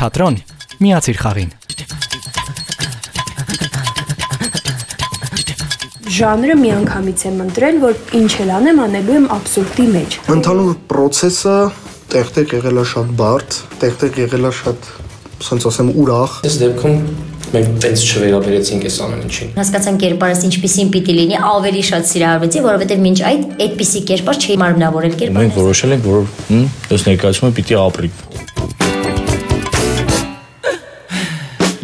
Թատրոն միացիր խաղին։ Ժանրը միանգամից եմ ընտրել, որ ինչ էլ անեմ, անելու եմ абսուրդի մեջ։ Ընդհանուր process-ը տեղ-տեղ եղել է շատ բարդ, տեղ-տեղ եղել է շատ, ասենց ասեմ, ուրախ։ Այս դեպքում մենք տենց չվերաբերեցինք այս ամեն ինչին։ Հասկացան կերպարս ինչպեսին պիտի լինի, ավելի շատ սիրահարվեցի, որովհետև մինչ այդ այդպիսի կերպար չի մարմնավորել կերպարը։ Մենք որոշել ենք, որ այս ներկայացումը պիտի ապրի։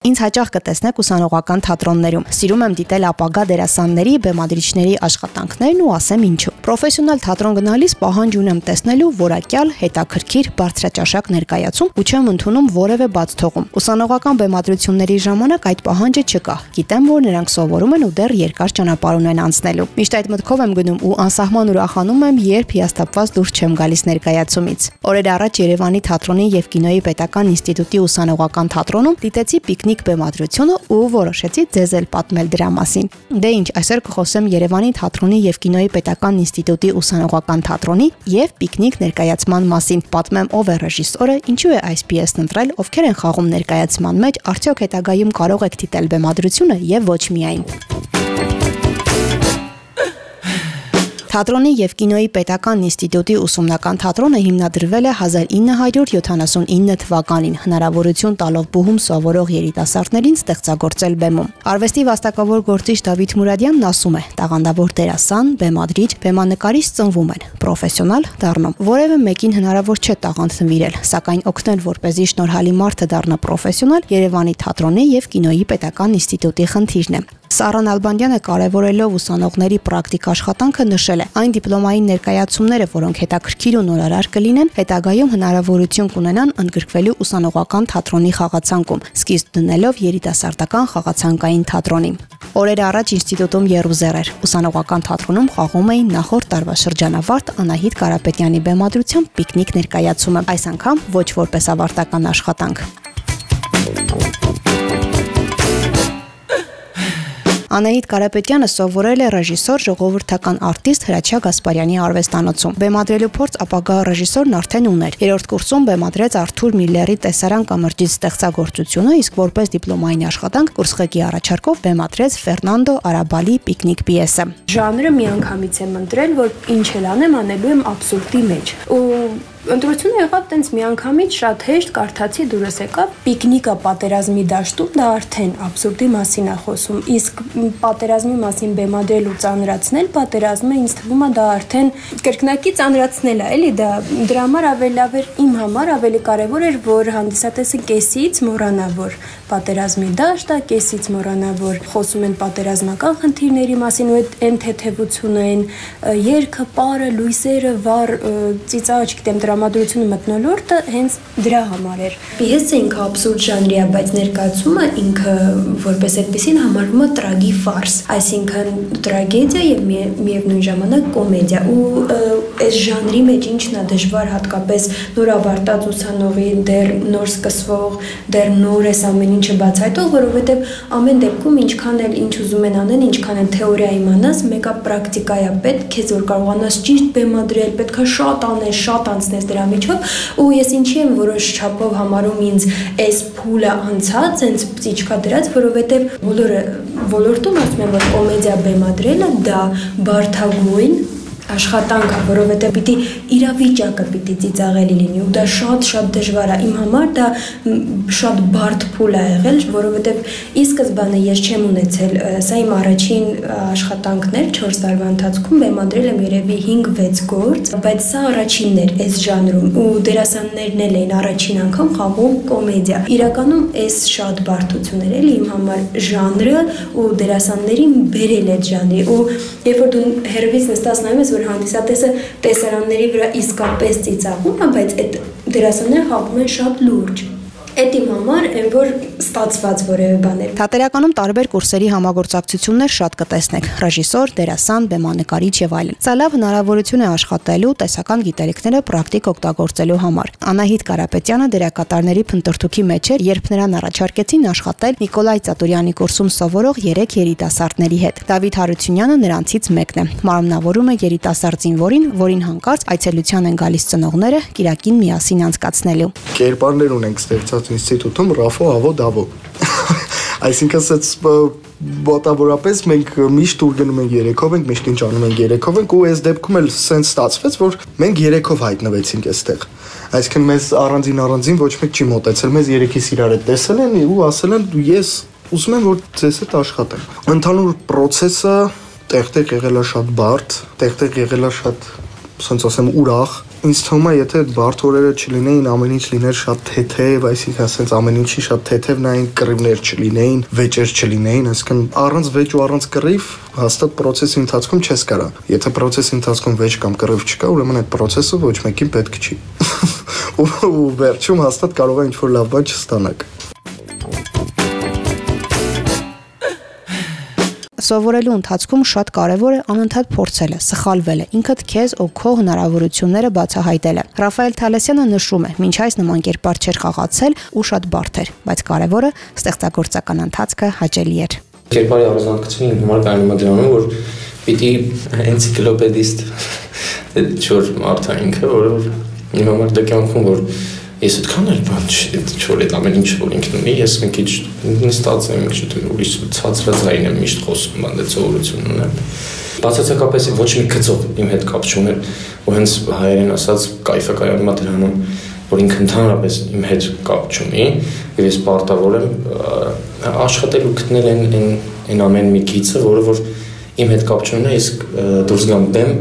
Ինձ հաճախ կտեսնեք ուսանողական թատրոններում։ Սիրում եմ դիտել ապագա դերասանների, բեմադրիչների աշխատանքներն ու ասեմ ինչու։ Պրոֆեսիոնալ թատրոն գնալիս պահանջ ունեմ տեսնելու որակյալ, հետաքրքիր, բարձրաճաշակ ներկայացում ու չեմ ընդունում որևէ բաց թողում։ Ուսանողական բեմադրությունների ժամանակ այդ պահանջը չկա։ Գիտեմ, որ նրանք սովորում են ու դեռ երկար ճանապարհ ունեն անցնելու։ Միշտ այդ մտքով եմ գնում ու անսահման ուրախանում եմ, երբ հիաստապված դուրս չեմ գալիս ներկայացումից։ Օրեր առաջ Երևանի թատրոնի եւ կինոյի պետական ինստիտուտի ուսանողական թատրոնում դիտեցի պիկնիկ բեմադրությունը ու որոշեցի ձեզ էլ պատմել դրա մասին։ Դե ինչ, այսօր կխոսեմ Երևանի թատրոնի եւ կինոյի պետական ինստիտուտի ուսանողական թատրոնի եւ պիկնիկ ներկայացման մասին։ Պատմեմ ով է ռեժիսորը, ինչու է այս պիեսն ընտրել, ովքեր են խաղում ներկայացման մեջ, արդյոք հետագայում կարող եք դիտել բեմադրությունը եւ ոչ միայն։ Թատրոնի եւ կինոյի պետական ինստիտուտի ուսումնական թատրոնը հիմնադրվել է 1979 թվականին, հնարավորություն տալով բուհում սովորող երիտասարդներին ստեղծագործել բեմում։ Արվեստի վաստակավոր գործիչ Դավիթ Մուրադյանն ասում է. տաղանդավոր դերասան, բեմադրիչ, բեմանկարիչ ծնվում են, պրոֆեսիոնալ դառնում։ Որևէ մեկին հնարավոր չէ տաղանդ նվիրել, սակայն օգնել, որպեսզի շնորհալի մարդը դառնա պրոֆեսիոնալ, Երևանի թատրոնի եւ կինոյի պետական ինստիտուտի խնդիրն է։ Սարան Ալբանդյանը կարևորելով ուսանողների պրակտիկ աշխատանքը նշել է. այն դիպլոմային ներկայացումները, որոնք հետաքրքիր ու նորարար կլինեն, հետագայում հնարավորություն կունենան ընդգրկվելու ուսանողական թատրոնի խաղացանկում, սկիզբ դնելով երիտասարդական խաղացանկային թատրոնի։ Օրեր առաջ ինստիտուտում Երուսեր էր։ Ուսանողական թատրոնում խաղում էին նախորդ տարվա շրջանավարտ Անահիտ Կարապետյանի բեմադրությամբ պիկնիկ ներկայացումը, այս անգամ ոչ որպես ավարտական աշխատանք։ Անահիտ Կարապետյանը սովորել է ռեժիսոր, ժողովրդական արտիստ Հրաչյա Գասպարյանի արվեստանոցում։ Բեմադրելու փորձ ապագա ռեժիսորն արդեն ուներ։ Երրորդ կուրսում բեմադրեց Արթուր Միլլերի տեսարան կամրջից ստեղծագործությունը, իսկ որպես դիպլոմային աշխատանք կուրսղեկի առաջարկով բեմադրեց Ֆերնանդո Արաբալի պիկնիկ պիեսը։ Ժանրը միանգամից եմ ընտրել, որ ինչ էլ անեմ, անելու եմ абսուրդի մեջ։ Ու Ընտրությունը եղավ տենց միանգամից շատ հեշտ կարդացի դուրս եկավ պիկնիկա պատերազմի դաշտում դա արդեն абսուրդի մասին է խոսում իսկ պատերազմի մասին բեմադրել ու ծանրացնել պատերազմը ինձ թվում է դա արդեն կրկնակի ծանրացնել է էլի դա դրա համար ավելի լավ էր իմ համար ավելի կարևոր էր որ հանդիսատեսը կեսից մոռանա որ պատերազմի դաշտ է կեսից մոռանա որ խոսում են պատերազմական խնդիրների մասին ու այդ այն թեթևությունը այն երգը պարը լույսերը վառ ծիծաղ չգիտեմ դրամատուրգությունը մտնոլորտը հենց դրա համար էր։ Պիեսը ինքը абսուրդ ժանրի է, բայց ներկայացումը ինքը որպես այդպեսին համարվում է տրագի ֆարս, այսինքն տրագեդիա եւ միևնույն ժամանակ կոմեդիա։ Ու այս ժանրի մեջ ինչն է դժվար հատկապես նոր ավարտած ուսանողի դեռ նոր սկսվող, դեռ նոր էս ամեն ինչը բացայտող, որովհետեւ ամեն դեպքում ինչքան էլ ինչ ուզում են անեն, ինչքան էլ թեորիա իմանաս, մեկը պրակտիկա է պետք, քեզ որ կարողանաս ճիշտ բեմադրել, պետքա շատ անես, շատ անցնես դրա միջով ու ես ինչի եմ որոշ չափով համարում ինձ այս փուլը անցած, հենց ծիճկա դրած, որովհետև բոլորը ոլորտում ասում են, որ կոմեդիա բեմադրելը դա բարթագույն աշխատանք է, որովհետև պիտի իրավիճակը պիտի ծիծաղելի լինի ու դա շատ-շատ դժվար է։ Իմ համար դա շատ բարդ փուլ է եղել, որովհետև ի սկզբանե ես չեմ ունեցել, սա իմ առաջին աշխատանքն էր 4 տարվա ընթացքում բեմադրել եմ երևի 5-6 գործ, բայց սա առաջինն էր այս ժանրում ու դերասաններն էլ էին առաջին անգամ խաղում կոմեդիա։ Իրականում այս շատ բարդություն էր էլի իմ համար ժանրը ու դերասաններին բերել այդ ժանրի ու երբ որ դու հերվից նստած նայում ես որ հանդիսատեսը տեսարանների վրա իսկապես ծիծաղում է, բայց այդ դերասանները խաղում են շատ լուրջ։ Էդ իմ համար այն որ ստացված որևէ բան էր։ Թատերականում տարբեր կուրսերի համագործակցություններ շատ կտեսնեք՝ ռեժիսոր, դերասան, բեմանկարիչ եւ այլն։ Սա լավ հնարավորություն է աշխատելու տեսական գիտելիքները պրակտիկ օգտագործելու համար։ Անահիտ Կարապետյանը դերակատարների փնտրտուքի մեջ էր, երբ նրան առաջարկեցին աշխատել Նիկոլայ Ծատուրյանի կուրսում սովորող 3 երիտասարդների հետ։ Դավիթ Հարությունյանը նրանցից մեկն է։ Մարմնավորում է երիտասարդ զինվորին, որին հանկարծ այցելության են գալիս ծնողները Կիրակին միասին անցկացնելու։ Կերպարներ ունենք ստեղծած ինստիտուտում Ռաֆո Ավո Դավո։ Այսինքն սենց բոտավորապես մենք միշտ տուր գնում ենք երեքով ենք, միշտ ինչ անում ենք երեքով ենք ու այս դեպքում էլ սենց ստացվեց, որ մենք երեքով հայտնվեցինք այստեղ։ Այսինքն մեզ առանձին առանձին ոչ մեկ չի մտածել, մեզ երեքից իրար հետ տեսել են ու ասել են ես ուզում եմ որ ձեզ հետ աշխատեմ։ Ընդհանուր process-ը տեղ-տեղ եղել է շատ բարդ, տեղ-տեղ եղել է շատ, ասենց ասեմ, ուրախ, ինձ թվում է եթե այդ բարդ օրերը չլինեին, ամեն ինչ լիներ շատ թեթև, այսինքն ասենց ամեն ինչի շատ թեթև նային կռիվներ չլինեին, վեճեր չլինեին, այսինքն առանց վեճ ու առանց կռիվ հաստատ process-ի ընթացքում չես կարա։ Եթե process-ի ընթացքում վեճ կամ կռիվ չկա, ուրեմն այդ process-ը ոչ մեկին պետք չի։ ու վերջում հաստատ կարող է ինչ-որ լավ բան չստանաք։ Սովորելու ընթացքում շատ կարևոր է անընդհատ փորձելը, սխալվելը, ինքդ քեզ ու քո հնարավորությունները բացահայտելը։ Ռաֆայել Թալեսյանը նշում է, մինչ այս նման կերպար չէր խաղացել ու շատ բարդ էր, բայց կարևորը ստեղծագործական ընթացքը հաճելի էր։ Կերպարի առանձնացությունը իմ համար կայանում է դրանում, որ պիտի էնցիկլոպեդիստ չոր մարդա ինքը, որը որ իմ համար դա կյանքում որ ես այդքան էլ բան չոր այդ ամեն ինչ որ ինքն ունի, ես մի քիչ նստած եմ, մի քիչ ուրիշ ցածրածային եմ միշտ խոսում, բան դե սովորություն ունեմ։ Բացասակապես ոչ մի գծով իմ հետ կապ չուներ, ու հենց հայերեն ասած կայֆը կայանում է դրանում, որ ինքը ընդհանրապես իմ հետ կապ չունի, եւ ես պարտավոր եմ աշխատել ու գտնել այն այն այն ամեն մի գիծը, որը որ իմ հետ կապ չունի, իսկ դուրս գամ բեմ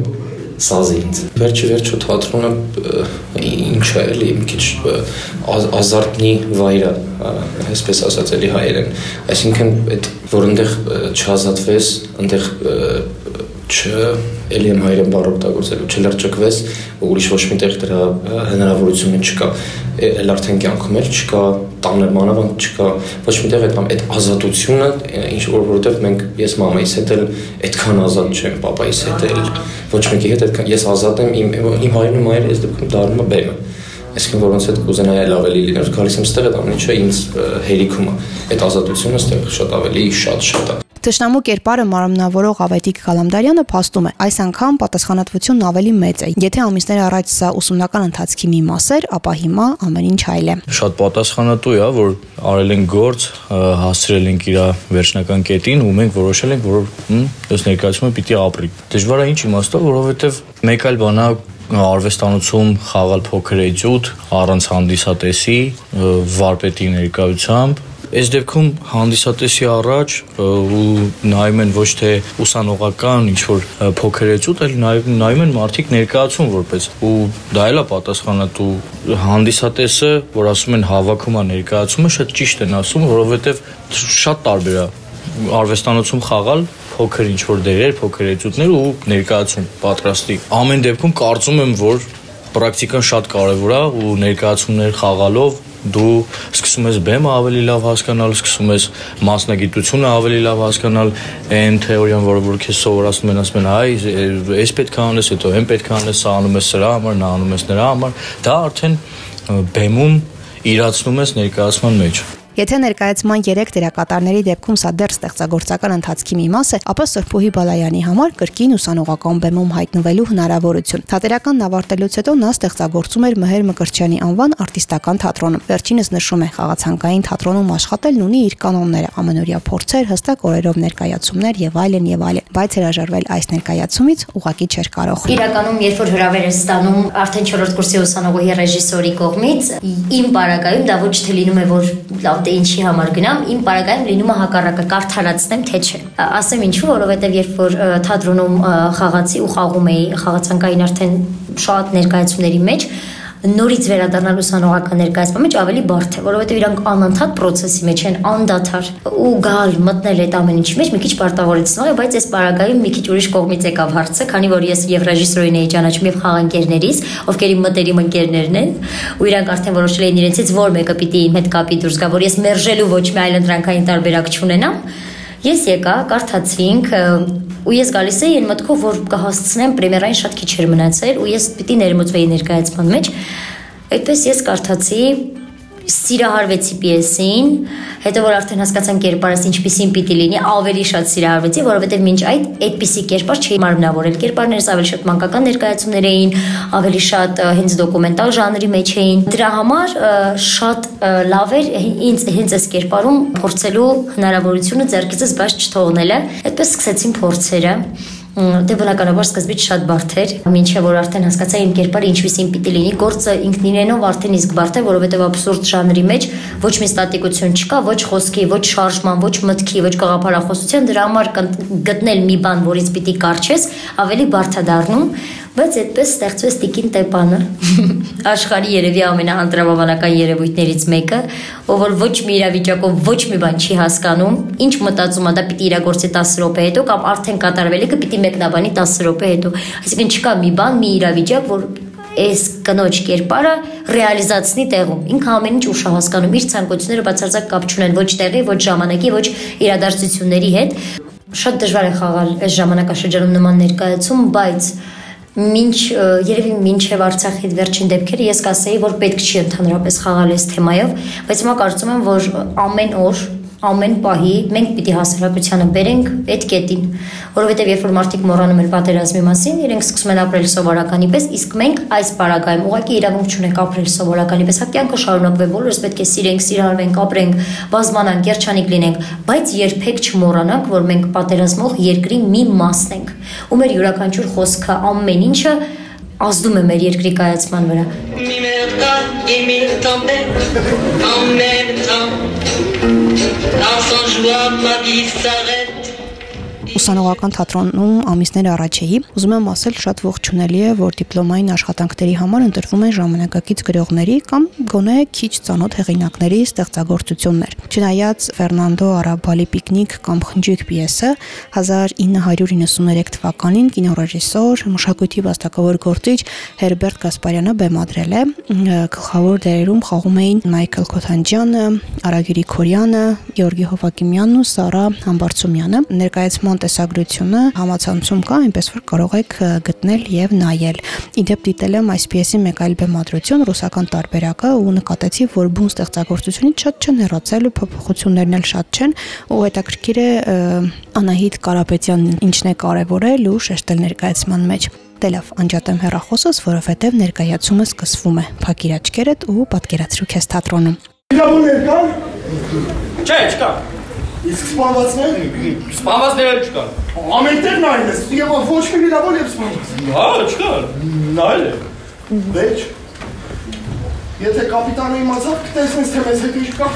սազի ինձ։ Վերջի վերջո թատրոնը ինչ է էլի մի քիչ ազարտնի վայրը, այսպես ասած էլի հայերեն։ Այսինքն այդ որ այնտեղ չազատվես, այնտեղ չ էլի եմ հայերեն բառ օգտագործելու, չլրջկվես, ուրիշ ոչ միտեղ դրա հնարավորությունը չկա։ Էլ արդեն կյանքում էլ չկա, տաներ մանավանդ չկա, ոչ միտեղ այդ այդ ազատությունը, ինչ որ որովհետև մենք ես մամայիս հետ էլ այդքան ազատ չեմ, papaիս հետ էլ ոչ մեկի հետ այդքան ես ազատ եմ իմ իմ հայրն ու մայրը ես դեպքում դառնում է բեմը այսինքն որոնց հետ կուզենայի այլ ավելի լինել գալիս եմ ստեղ այդ ամեն ինչը ինձ հերիքում է այդ ազատությունը ստեղ շատ ավելի շատ շատ է Տշնամու կերպարը մարմնավորող Ավետիք Գալամդարյանը փաստում է, այս անգամ պատասխանատվությունն ավելի մեծ է։ Եթե ամիսներ առաջ սա ուսումնական ընթացքի մի մաս էր, ապա հիմա ամեն ինչ այլ է։ Շատ պատասխանատու է, որ արել են գործ, հասցրել ենք իր վերջնական կետին ու մենք որոշել ենք, որ ըստ ներկայացումը պիտի ապրի։ Դժվար է ինչ իմաստով, որովհետև մեկ այլ բանա արվեստանոցում խաղալ փոքր էջուտ առանց հանդիսատեսի վարպետի ներկայությամբ Այս դեպքում հանդիսատեսի առաջ ու նայում են ոչ թե ուսանողական ինչ որ փոքր էջուտ, այլ նայում նայում են մարդիկ ներկայացում որպես ու դա էլ է պատասխանատու հանդիսատեսը, որ ասում են հավաքում է ներկայացումը, շատ ճիշտ են ասում, որովհետև շատ տարբեր է արվեստանոցում խաղալ փոքր ինչ որ դերեր, փոքր էջուտներ ու ներկայացում պատրաստի։ Ամեն դեպքում կարծում եմ, որ պրակտիկան շատ կարևոր է ու ներկայացումներ խաղալով դու սկսում ես բեմը ավելի լավ հասկանալ, սկսում ես մասնագիտությունը ավելի լավ հասկանալ, այն թեորիան, որը որ քեզ սովորացնում են, ասում են, այ, այս պետք է անես, հետո այն պետք է անես, սա անում ես սրա համար, նա անում ես նրա համար, դա արդեն բեմում իրացնում ես ներկայացման մեջ։ Եթե ներկայացման 3 դերակատարների դեպքում սա դեռ ստեղծագործական ընթացքի մի մաս է, ապա Սրփուհի Բալայանի համար կրկին ուսանողական բեմում հայտնվելու հնարավորություն։ Թատերականն ավարտելուց հետո նա ստեղծագործում էր Մհեր Մկրտչյանի անվան արտիստական թատրոնում։ Վերջինս նշում է, խաղացանկային թատրոնում աշխատելն ունի իր կանոնները, ամենօրյա փորձեր, հստակ օրերով ներկայացումներ եւ այլն եւ այլն, բայց հրաժարվել այս ներկայացումից ուղակի չէր կարող։ Իրականում, երբ որ հրավեր է ստանում արդեն 4-րդ կուրսի ուսանողի ռեժիսորի կողմից, իմ բարակայում դա ոչ թե լինում է որ լավ դե ինչի համար գնամ, իմ բարակայում լինում է հակառակը կարդարացնեմ թե չէ։ Ասեմ ինչու, որովհետև երբ որ թատրոնում խաղացի ու խաղում էի խաղացանկային արդեն շատ ներկայացումների մեջ, նորից վերադառնալ ուսանողական ներկայացման մեջ ավելի բարդ է, որովհետև իրանք անընդհատ process-ի մեջ են, անդադար ու գալ մտնել այդ ամեն ինչի մեջ մի քիչ պարտավորեցնող է, բայց այս պարագայում մի քիչ ուրիշ կողմից եկավ հարցը, քանի որ ես եւ ռեժիսորին էի ճանաչում եւ խաղանկերներից, ովքեր իմ մտերիմ ընկերներն են, ու իրանք արդեն որոշել էին իրենցից որ մեկը պիտի իմ հետ կապի դուրս գա, որ ես մերժելու ոչ մի այլ ընտրանքային տարբերակ չունենամ։ Ես եկա, կարդացինք, ու ես գալիս էի այն մտքով, որ կհասցնեմ պրեմիերային շատ քիչ էր մնացել ու ես պիտի ներմուծվեի ներկայացման մեջ։ Այդպես ես կարդացի սիրահարվեցի պիեսին, հետո որ արդեն հասկացան կերպարս ինչպեսին պիտի լինի, ավելի շատ սիրահարվեցի, որովհետև մինչ այդ այդպիսի կերպար չէի մարմնավորել։ Կերպարներս ավելի շատ մանկական ներկայացումներ էին, ավելի շատ հենց դոկումենտալ ժանրի մեջ էին։ Դրա համար շատ լավ էր ինձ հենց այս կերպարում փորձելու հնարավորությունը ձեռքիցս բաց չթողնելը։ Այդպես սկսեցին փորձերը դե բնականաբար սկզբից շատ բարդ էր, ինչեւ որ արդեն հասկացա իմ կերպարը ինչպեսին պիտի լինի, գործը ինքն իրենով արդեն իսկ բարդ է, որովհետեւ абսուրդ ժանրի մեջ ոչ մի ստատիկություն չկա, ոչ խոսքի, ոչ շարժման, ոչ մտքի, ոչ գաղափարախոսության, դրա համար գտնել մի բան, որից պիտի կարճես, ավելի բարդ է դառնում բայց այդպես ստեղծվեց Տիկին Տեպանը աշխարհի երևի ամենահանդրավանական երևույթներից մեկը ով որ ոչ մի իրավիճակով ոչ մի բան չի հասկանում ինչ մտածում է դա պիտի իրագործի 10 րոպե հետո կամ արդեն կատարվելիքը պիտի մեկնաբանի 10 րոպե հետո այսինքն չկա մի բան մի իրավիճակ որ այս կնոջ կերպարը ռեալիզացնի տեղում։ Ինքը ամեն ինչ ուշ է հասկանում, իր ցանկությունները բացարձակ կապ չունեն ոչ տեղի, ոչ ժամանակի, ոչ իրադարձությունների հետ։ Շատ դժվար է խաղալ այս ժամանակաշրջանում նման ներկայացում, բայց Մինչ երևի մինչև Արցախի վերջին դեպքերը ես կասեի, որ պետք չի ընդհանրապես խաղալ այս թեմայով, բայց հիմա կարծում եմ, որ ամեն օր ամեն պահի մենք պիտի հասարակությանը բերենք այդ կետին, որովհետև երբ որ մարդիկ մոռանում են պատերազմի մասին, իրենք սկսում են ապրել սովորականի պես, իսկ մենք այս պարագայում ուղղակի իրավունք չունենք ապրել սովորականի պես, հա կյանքը շարունակվի, բոլորս պետք է սիրենք, սիրառվենք, ապրենք, բազմանանք, երջանիկ լինենք, բայց երբեք չմոռանանք, որ մենք պատերազմող երկրի մի մասն ենք, ու մեր յուրաքանչյուր խոսքը, ամեն ինչը ազդում է մեր երկրի կայացման վրա։ et mi tempête en même temps Dans son joie ma vie s'arrête ուսանողական թատրոնում ամիսներ առաջ էի, ուզում եմ ասել շատ ողջունելի է, որ դիպլոմային աշխատանքների համար ընտրվում են ժամանակակից գրողների կամ գոնե քիչ ծանոթ հեղինակների ստեղծագործություններ։ Չնայած Ֆերնանդո Արաբալի Պիկնիկ կամ Խնջիկ պիեսը 1993 թվականին կինոռեժիսոր, մշակույթի վաստակավոր գործիչ Հերբերտ Գասպարյանը բեմադրել է։ Գլխավոր դերերում խաղում էին Մայքլ Քոթանջյանը, Արագիրի Քորյանը, Գեորգի Հովակիմյանն ու Սարա Համբարձումյանը։ Ներկայացման տեսագրությունը համացանցում կա, այնպես որ կարող եք գտնել եւ նայել։ Իդեպ դիտել եմ այս պիեսի մեկ այլ բեմադրություն ռուսական տարբերակը ու նկատեցի, որ բուն ստեղծագործությունից շատ չեն հեռացել ու փոփոխություններն էլ շատ չեն, ու հետաքրքիր է Անահիտ Կարապետյանն ինչն է կարևորել ու շեշտել ներկայացման մեջ դե լավ, անջատեմ հեռախոսս, որովհետև ներկայացումը սկսվում է։ Փակիր աչքերդ ու պատկերացրու քեզ թատրոնում։ Իրավուններ կան։ Չէ, չկա։ Իսկ սպանվածներ։ Սպանվածներ չկան։ Ամենտեղ նայել ես, եւ ոչ մի վիրավոր եւ սպանված։ Հա, չկա։ Նայել է։ Վեճ։ Եթե կապիտանը իմացավ, կտեսնես թե մեզ հետ ինչ կա։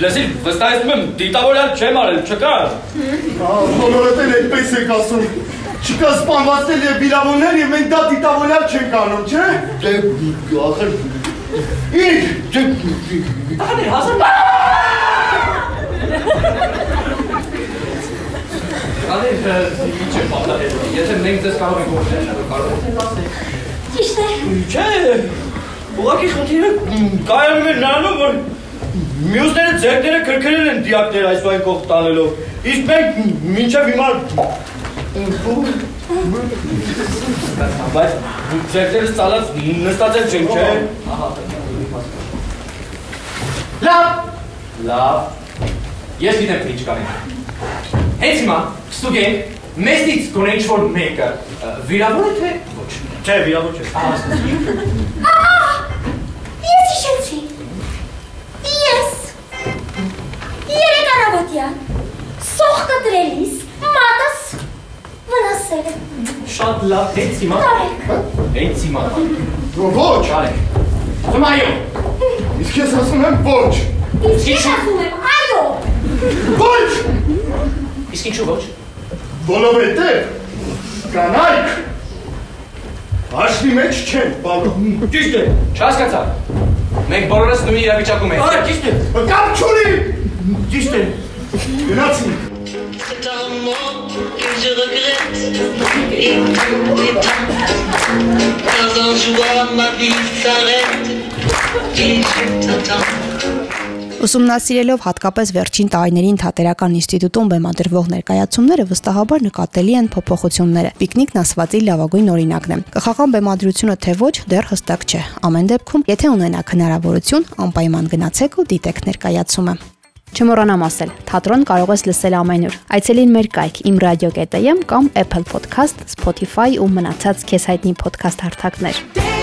Լսի, վստահեցնում եմ, դիտավորյալ չեմ արել, չկա։ Հա, բոլորդ էլ այդպես եք ասում։ Չկա սպանվածներ եւ վիրավորներ եւ մենք դա դիտավորյալ չենք անում, չէ։ Դե ախր Ինչ։ Ահա հասան։ Ալի, ինչ է պատահել։ Եթե մենք դες կարող ենք օգնել, կարող ենք ասել։ Ճիշտ է։ Չէ։ Ուղղակի խնդիրը կայանում է նրանով, որ մյուսները ձերքները քրքրել են դիակներ այս վայն կողմ տանելով։ Իսկ մենք մինչև հիմա Բայց ձերքները ցալած նստած են չէ։ Լավ։ Լավ։ Ես գիտեմ թե ինչ կանենք։ Հենց հիմա ստուգենք մեզնից գոնե ինչ որ մեկը վիրավոր է թե ոչ։ Չէ, վիրավոր չէ։ Ահա, Ես հիշեցի։ Ես։ Երեք առավոտյան սոխ կտրելիս մատս վնասել է։ շատ լավ, հենց հիմա։ Հենց հիմա։ Ոչ։ Արեք։ Խմայո։ Իսկ ես ասում եմ ոչ։ Իսկ ինչ ասում եմ, Ոչ։ Իսկ ինչու ոչ։ Որովհետև կանայք Հաշվի մեջ չեն, պարոն։ Ճիշտ է, չհասկացա։ Մենք բոլորս նույն իրավիճակում ենք։ Արա, ճիշտ է։ Կապ չունի։ Ճիշտ է։ Գնացինք։ C'est un mot que je regrette et tout est temps. Dans un joie, ma vie s'arrête et je t'attends. Ուսումնասիրելով հատկապես վերջին տարիներին թատերական ինստիտուտում բեմադրվող ներկայացումները վստահաբար նկատելի են փոփոխությունները։ Պիկնիկն ասվածի լավագույն օրինակն է։ Կխաղան բեմադրությունը թե ոչ դեռ հստակ չէ։ Ամեն դեպքում, եթե ունենաք հնարավորություն, անպայման գնացեք ու դիտեք ներկայացումը։ Չմոռանամ ասել, թատրոն կարող ես լսել ամենուր։ Այցելին մեր կայք imradio.am կամ Apple Podcast, Spotify ու մնացած քեզ հայտնի podcast հարթակներ։